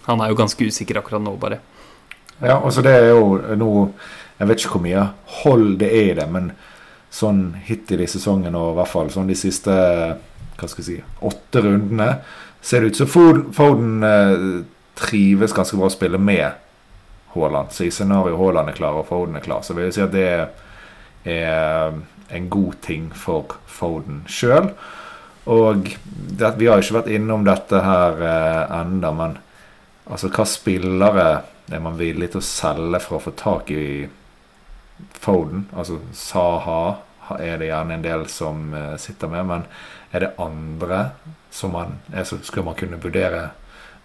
han er jo ganske usikker akkurat nå, bare. Ja, altså det er jo noe Jeg vet ikke hvor mye hold det er i det, men sånn hittil i sesongen og i hvert fall sånn de siste hva skal jeg si, åtte rundene ser det ut som Foden eh, trives ganske bra å spille med Haaland. Så i scenario Haaland er klar og Foden er klar, så vil jeg si at det er en god ting for Foden sjøl. Og det, vi har jo ikke vært innom dette her eh, enda, men altså hva spillere er man villig til å selge for å få tak i Foden? Altså Saha er det gjerne en del som eh, sitter med, men er det andre som man er, så Skulle man kunne vurdere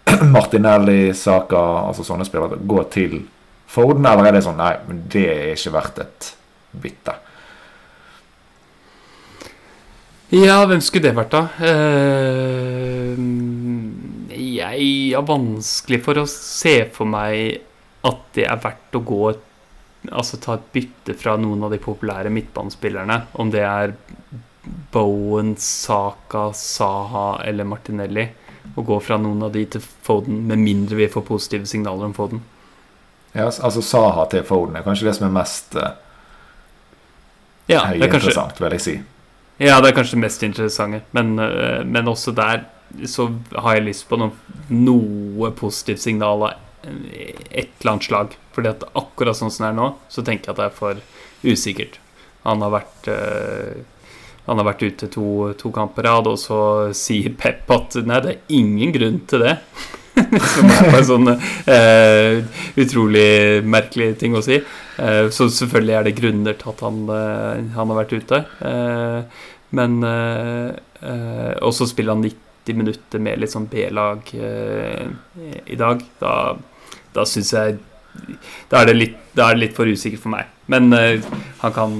Martinelli, Saka, altså sånne spillere, gå til Foden, eller er det sånn Nei, men det er ikke verdt et bytte. Ja, hvem skulle det vært, da? Uh, jeg har vanskelig for å se for meg at det er verdt å gå Altså ta et bytte fra noen av de populære midtbanespillerne. Om det er Bowen, Saka, Saha eller Martinelli. Å gå fra noen av de til Foden, med mindre vi får positive signaler om Foden. Ja, altså Saha til Foden er kanskje det som er mest uh, ja, interessant, vil jeg si. Ja, det er kanskje det mest interessante. Men, eh, men, også der så har jeg lyst på noe, noe positivt signal av et eller annet slag. Fordi at akkurat sånn som det er nå, så tenker jeg at det er for usikkert. Han har vært uh, han har vært ute to, to kamper rad, og så sier Pep at nei, det er ingen grunn til det. Som er en sånn uh, utrolig merkelig ting å si. Uh, så selvfølgelig er det grunner til at han, uh, han har vært ute. men Og så spiller han 90 minutter med litt sånn B-lag i dag. Da, da syns jeg da er, litt, da er, det litt, for usikkert for meg. Men han kan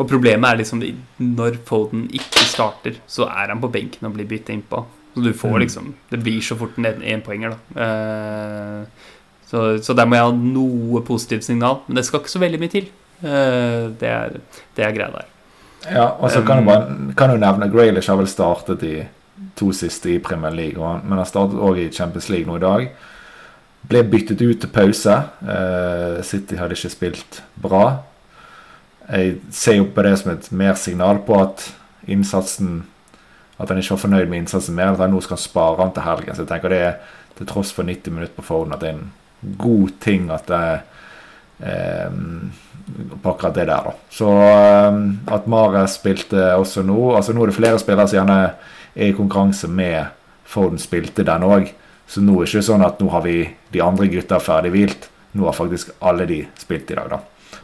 Og problemet er liksom når Foden ikke starter, så er han på benken og blir bytta innpå. Så du får mm. liksom Det blir så fort en énpoenger, da. Uh, så, så, der må jeg ha noe positivt signal. Men det skal ikke så veldig mye til. Uh, det, er, det er greia der. Ja, og så kan, um, kan du nevne Graylish har vel startet de to siste i Premier League, men har startet òg i Champions League nå i dag. Ble byttet ut til pause. Uh, City hadde ikke spilt bra. Jeg ser jo på det som et mer signal på at innsatsen at han ikke var fornøyd med innsatsen mer. At han nå skal spare han til helgen. Så jeg tenker det er til tross for 90 minutter på forhånd at det er en god ting at det eh, på akkurat det der, da. Så eh, at Mares spilte også nå altså Nå er det flere spillere som gjerne er i konkurranse med Foden spilte den òg. Så nå er det ikke sånn at nå har vi de andre gutta ferdig hvilt. Nå har faktisk alle de spilt i dag, da.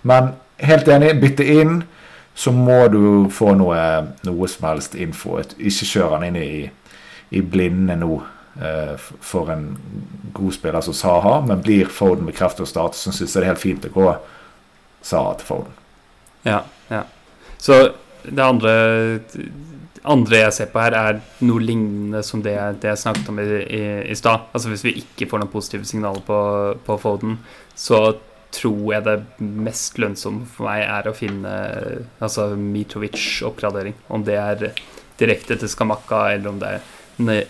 Men helt enig, bytte inn så må du få noe, noe som helst info. Ikke kjør han inn i, i blinde nå eh, for en god spiller som Saha, men blir Foden bekreftet å starte, så syns jeg det er helt fint å gå Saha til Foden. Ja, ja. Så det andre, andre jeg ser på her, er noe lignende som det, det jeg snakket om i, i, i stad. Altså hvis vi ikke får noen positive signaler på, på Foden, så tror jeg det mest lønnsomme for meg er å finne altså Mitrovic-oppgradering. Om det er direkte til Skamakka, eller om det er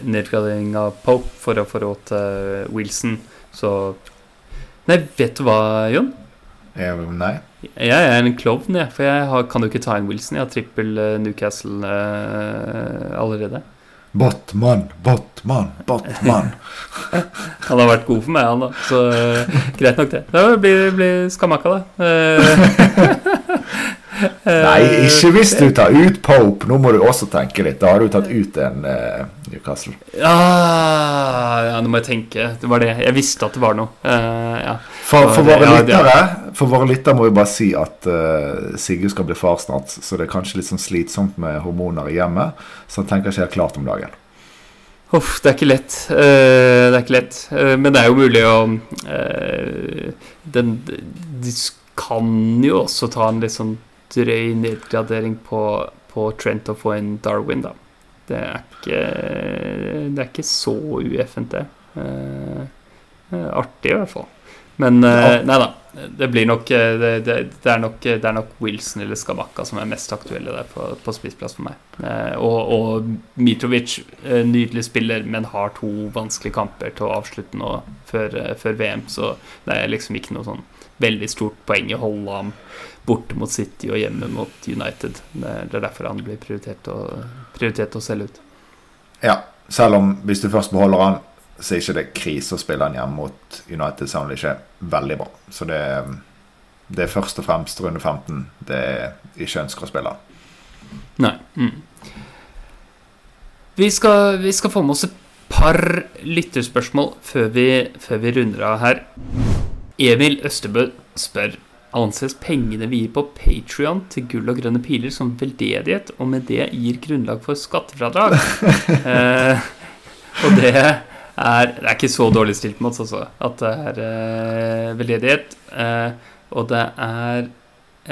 nedgradering av Pope for å få råd til Wilson. Så Nei, vet du hva, Jon? nei. Jeg er en klovn, jeg. For jeg har, kan jo ikke ta inn Wilson. Jeg har trippel uh, Newcastle uh, allerede. Batman, Batman, Batman. han har vært god for meg, han da. Så uh, greit nok, det. Det blir, blir skammakka, da. Nei, ikke hvis du tar ut Pope. Nå må du også tenke litt. Da har du tatt ut en uh, Newcastle. Ja, ja, nå må jeg tenke. Det var det. Jeg visste at det var noe. Uh, ja. for, for, våre ja, lyttere, for våre lyttere må vi bare si at uh, Sigurd skal bli far snart, så det er kanskje litt sånn slitsomt med hormoner i hjemmet. Så han tenker ikke helt klart om dagen. Uff, det er ikke lett. Det er ikke lett. men det er jo mulig å den, De kan jo også ta en litt sånn drøy nedgradering på, på Trent å få en Darwin, da. det er ikke Det er ikke så ueffent, det. Eh, artig, i hvert fall. Men eh, nei da. Det blir nok eh, det, det, det, er nok det er nok Wilson eller Skabakka som er mest aktuelle der på, på spissplass for meg. Eh, og, og, Mitrovic, eh, nydelig spiller, men har to vanskelige kamper til å avslutte nå før, eh, før VM, så det er liksom ikke noe sånn veldig stort poeng i å holde ham borte mot City og hjemme mot United. Det er derfor han blir prioritert å, prioritert å selge ut. Ja, selv om hvis du først beholder han, så er ikke det krise å spille han hjemme mot United, selv om det ikke er veldig bra. Så det, det er først og fremst runde 15 det er ikke ønsker å spille. Nei. Mm. Vi, skal, vi skal få med oss et par lytterspørsmål før vi, før vi runder av her. Emil Østebø spør Anses pengene vi gir på Patrion til gull og grønne piler som veldedighet, og med det gir grunnlag for skattefradrag? eh, og det er, det er ikke så dårlig stilt oss, altså. At det er eh, veldedighet. Eh, og det er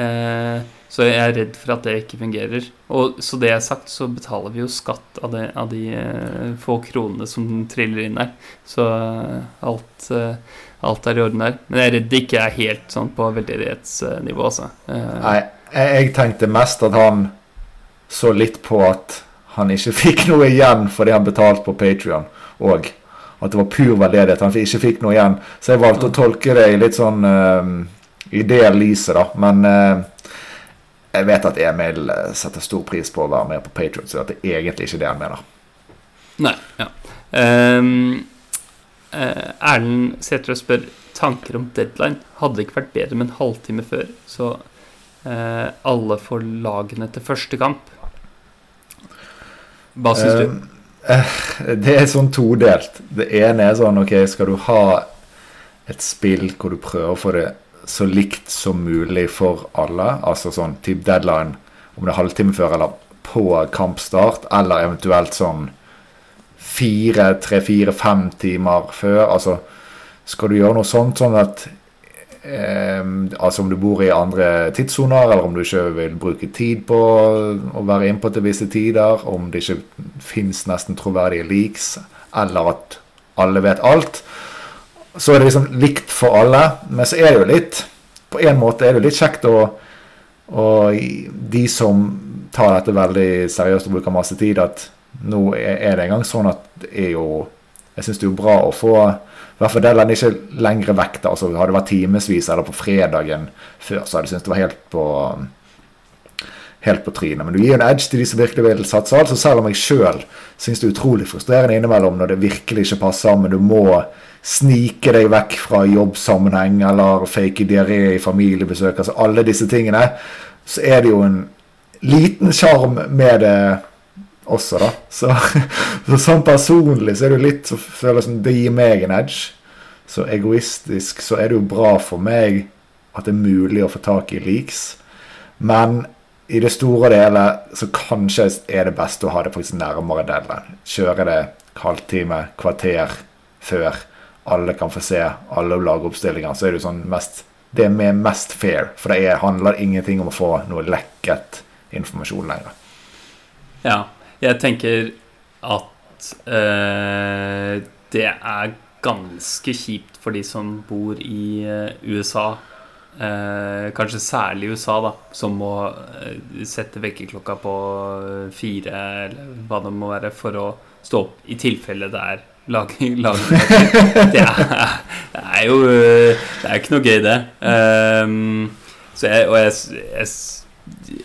eh, Så jeg er redd for at det ikke fungerer. Og så det er sagt, så betaler vi jo skatt av, det, av de eh, få kronene som triller inn her. Så eh, alt alt er i orden der. Men jeg er redd det ikke er helt sånn på veldedighetsnivå, altså. Uh, Nei, jeg, tenkte mest at han så litt på at han ikke fikk noe igjen fordi han betalte på Patrion, og at det var pur veldedighet. Han ikke fikk noe igjen. Så jeg valgte å tolke det i litt sånn uh, i det lyset, da. Men uh, jeg vet at Emil setter stor pris på å være med på Patrion, så det er egentlig ikke det han mener. Nei, ja. Um, Eh, Erlend Sætre spør tanker om deadline. Hadde ikke vært bedre med en halvtime før, så eh, alle får lagene til første kamp? Hva syns du? Uh, det er sånn todelt. Det ene er sånn OK, skal du ha et spill hvor du prøver å få det så likt som mulig for alle, altså sånn type deadline, om det er halvtime før eller på kampstart, eller eventuelt sånn fire, tre, fire, fem timer før. Altså, skal du gjøre noe sånt, sånn at eh, Altså om du bor i andre tidssoner, eller om du ikke vil bruke tid på å være innpå til visse tider, om det ikke fins nesten troverdige leaks, eller at alle vet alt, så er det liksom likt for alle. Men så er det jo litt På en måte er det litt kjekt å og de som tar dette veldig seriøst og bruker masse tid, at nå er det engang sånn at det er jo Jeg syns det er jo bra å få i hvert fall deadline ikke lengre vekk. da, altså Hadde det vært timevis eller på fredagen før, så hadde jeg syntes det var helt på helt på trynet. Men du gir en edge til de som virkelig vil satse altså selv om jeg sjøl syns det er utrolig frustrerende innimellom når det virkelig ikke passer men du må snike deg vekk fra jobbsammenheng eller fake diaré i familiebesøk, altså alle disse tingene, så er det jo en liten sjarm med det også, da. Så, så sånn personlig så er det litt så føler som det gir meg en edge. Så egoistisk så er det jo bra for meg at det er mulig å få tak i leaks. Men i det store og hele så kanskje er det best å ha det faktisk nærmere deadline. Kjøre det halvtime, kvarter før alle kan få se alle lagoppstillinger. Så er det jo sånn mest Det er mest fair, for det handler ingenting om å få noe lekket informasjon lenger. Ja, jeg tenker at eh, det er ganske kjipt for de som bor i eh, USA. Eh, kanskje særlig USA, da, som må eh, sette vekkerklokka på fire, eller hva det må være, for å stå opp i tilfelle det er lag, lag det, er, det er jo Det er ikke noe gøy, det. Um, så jeg, og jeg, jeg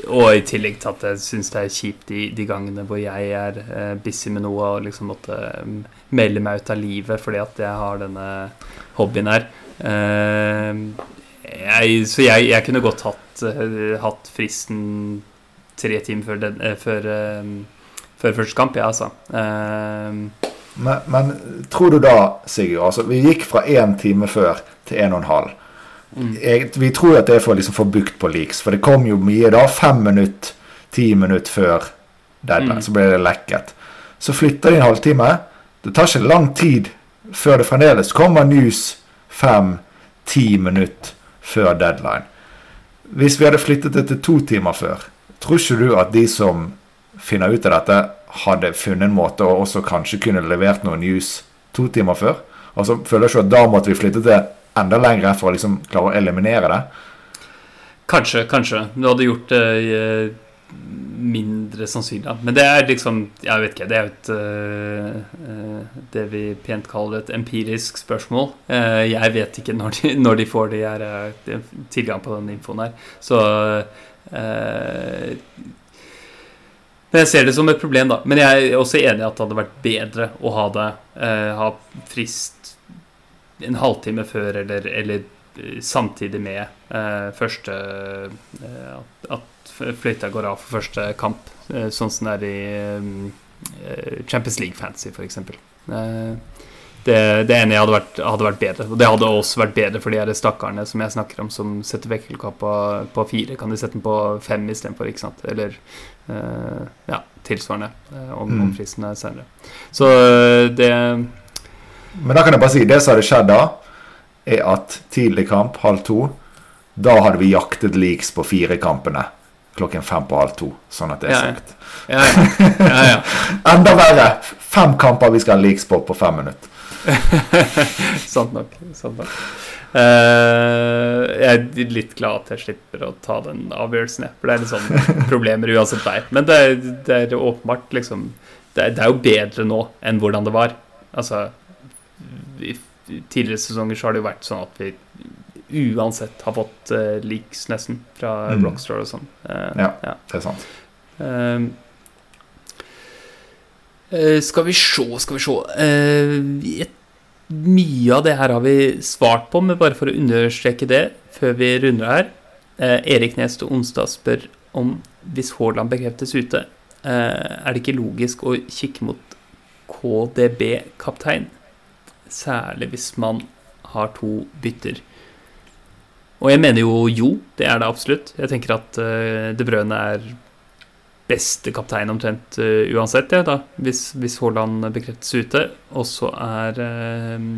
og i tillegg til at jeg syns det er kjipt de, de, gangene hvor jeg er uh, busy med noe og liksom måtte um, melde meg ut av livet fordi at jeg har denne hobbyen her. Uh, jeg, så jeg, jeg, kunne godt hatt, uh, hatt fristen tre timer før, den, før, før første kamp, ja, altså. Men, men, tror du da, Sigurd altså, Vi gikk fra én time før til en og en halv. Jeg, vi tror at det er for å liksom få bukt på leaks, for det kom jo mye da. Fem minutter, ti minutter før deadline, mm. så ble det lekket. Så flytter de en halvtime. Det tar ikke lang tid før det fremdeles kommer news fem-ti minutter før deadline. Hvis vi hadde flyttet det til to timer før, tror ikke du at de som finner ut av dette, hadde funnet en måte å også kanskje kunne levert noe news to timer før. Altså, føler ikke at da måtte vi flytte til enda lenger for å liksom klare å eliminere det. Kanskje, kanskje. Du hadde gjort det eh, mindre sannsynlig. Men det er liksom Jeg vet ikke. Det er jo et eh, eh, Det vi pent kaller et empirisk spørsmål. Eh, jeg vet ikke når de, når de får de her, eh, tilgang på den infoen her. Så eh, Men jeg ser det som et problem, da. Men jeg er også enig i at det hadde vært bedre å ha det eh, Ha frist en halvtime før eller, eller eh, samtidig med eh, første eh, at, at fløyta går av for første kamp, eh, sånn som det er i eh, Champions League Fantasy, f.eks. Eh, det, det ene hadde vært, hadde vært bedre. Og det hadde også vært bedre for de her stakkarene som jeg snakker om, som setter vekkerklokka på, på fire. Kan de sette den på fem istedenfor, ikke sant? Eller eh, ja, tilsvarende om, om Mm. fristen er senere. Så det Men da kan jeg bare si, det som hadde skjedd da, er at tidlig kamp, halv to, da hadde vi jaktet leaks på fire kampene klokken fem på halv to. Sånn at det er sagt. Ja. ja, ja. Enda verre! Fem kamper vi skal ha leaks på på fem minutter. sant nok. Sant nok. Uh, jeg er litt glad at jeg slipper å ta den avgjørelsen, jeg. For det er litt sånn problemer uansett vei. Men det er, det er åpenbart liksom det er, det er jo bedre nå enn hvordan det var. Altså I tidligere sesonger så har det jo vært sånn at vi uansett har fått uh, leaks nesten fra Mm. Rockstar og sånn. Uh, Ja. ja. Det er sant. Eh, skal vi se, skal vi se Mye av det her har vi svart på, men bare for å understreke det før vi runder her. Erik Nes til onsdag spør om hvis Haaland bekreftes ute, er det ikke logisk å kikke mot KDB-kaptein? Særlig hvis man har to bytter. Og jeg mener jo jo, det er det absolutt. Jeg tenker at uh, De Brøne er beste kaptein omtrent uh, uansett, ja, da, hvis, hvis Haaland bekreftes ute. Og så er uh,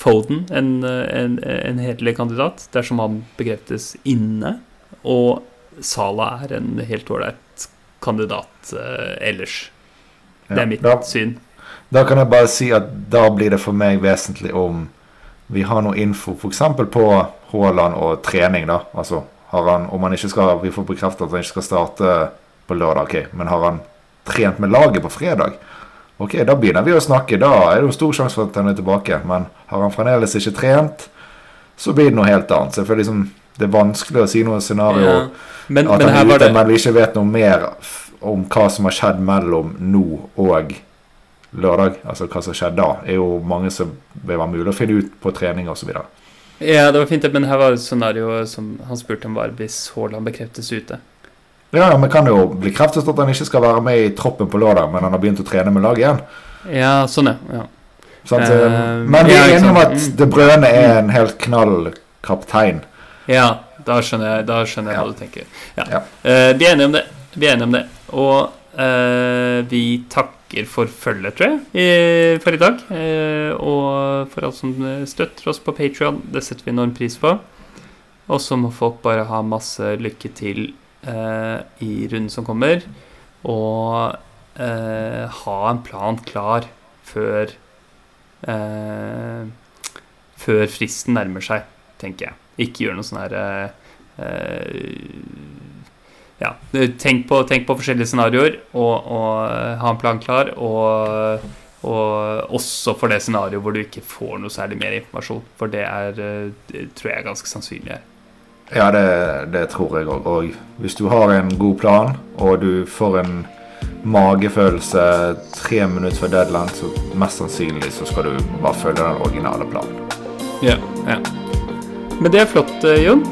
Foden en, en, en hederlig kandidat dersom han bekreftes inne. Og Sala er en helt ålreit kandidat ellers. Det er mitt Da, syn. Da kan jeg bare si at da blir det for meg vesentlig om vi har noe info f.eks. på Haaland og trening. da, altså har han, Om han ikke skal, vi får bekreftet at han ikke skal starte på lørdag, ok, men har han trent med laget på fredag? Ok, Da begynner vi å snakke. Da er det jo stor sjanse for at han er tilbake. Men har han fremdeles ikke trent, så blir det noe helt annet. Så jeg føler liksom det er vanskelig å si noe scenario Ja. Men, at men han er ute, det men vi ikke vet noe mer om hva som har skjedd mellom nå og lørdag. Altså hva som skjedde da. er jo mange som vil være mulig å finne ut på trening osv. Ja, det var fint, men her var et scenario som han spurte om, var hvis Haaland bekreftes ute. Ja, men kan jo bekreftes at han ikke skal være med i troppen på lørdag, men han har begynt å trene med laget igjen. Ja, sånn, ja. Sånn? Eh, men vi er ikke enige om at. De Brøne er en helt knall kaptein. Ja, da skjønner jeg, da skjønner jeg Ja. hva du tenker. Ja. Ja. Uh, vi er enige om det. Vi er enige om det. Og uh, vi takker for følget, tror jeg, for i dag. Eh, og for alle som støtter oss på Patrion. Det setter vi enorm pris på. Og så må folk bare ha masse lykke til eh, i runden som kommer. Og eh, ha en plan klar før eh, Før fristen nærmer seg, tenker jeg. Ikke gjør noe sånn her eh, eh, Ja, tenk på, tenk på forskjellige scenarioer, og, og eh, ha en plan klar. Og, og også for det scenarioet hvor du ikke får noe særlig mer informasjon. For det er, eh, det tror jeg er ganske sannsynlig. Ja, det, det tror jeg òg. Og hvis du har en god plan, og du får en magefølelse tre minutter før deadline, så mest sannsynlig så skal du bare følge den originale planen. Ja, ja. Men det er flott, eh, Jon.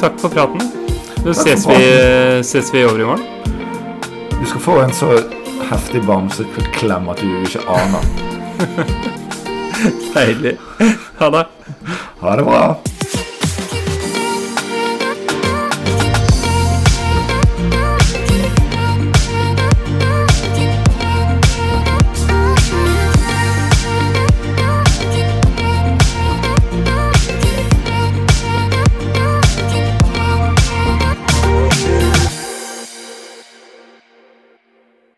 Takk for praten. Takk ses vi, ses vi over i morgen. Du skal få en så heftig bamseklem at du ikke aner. Deilig. Ha det. Ha det bra.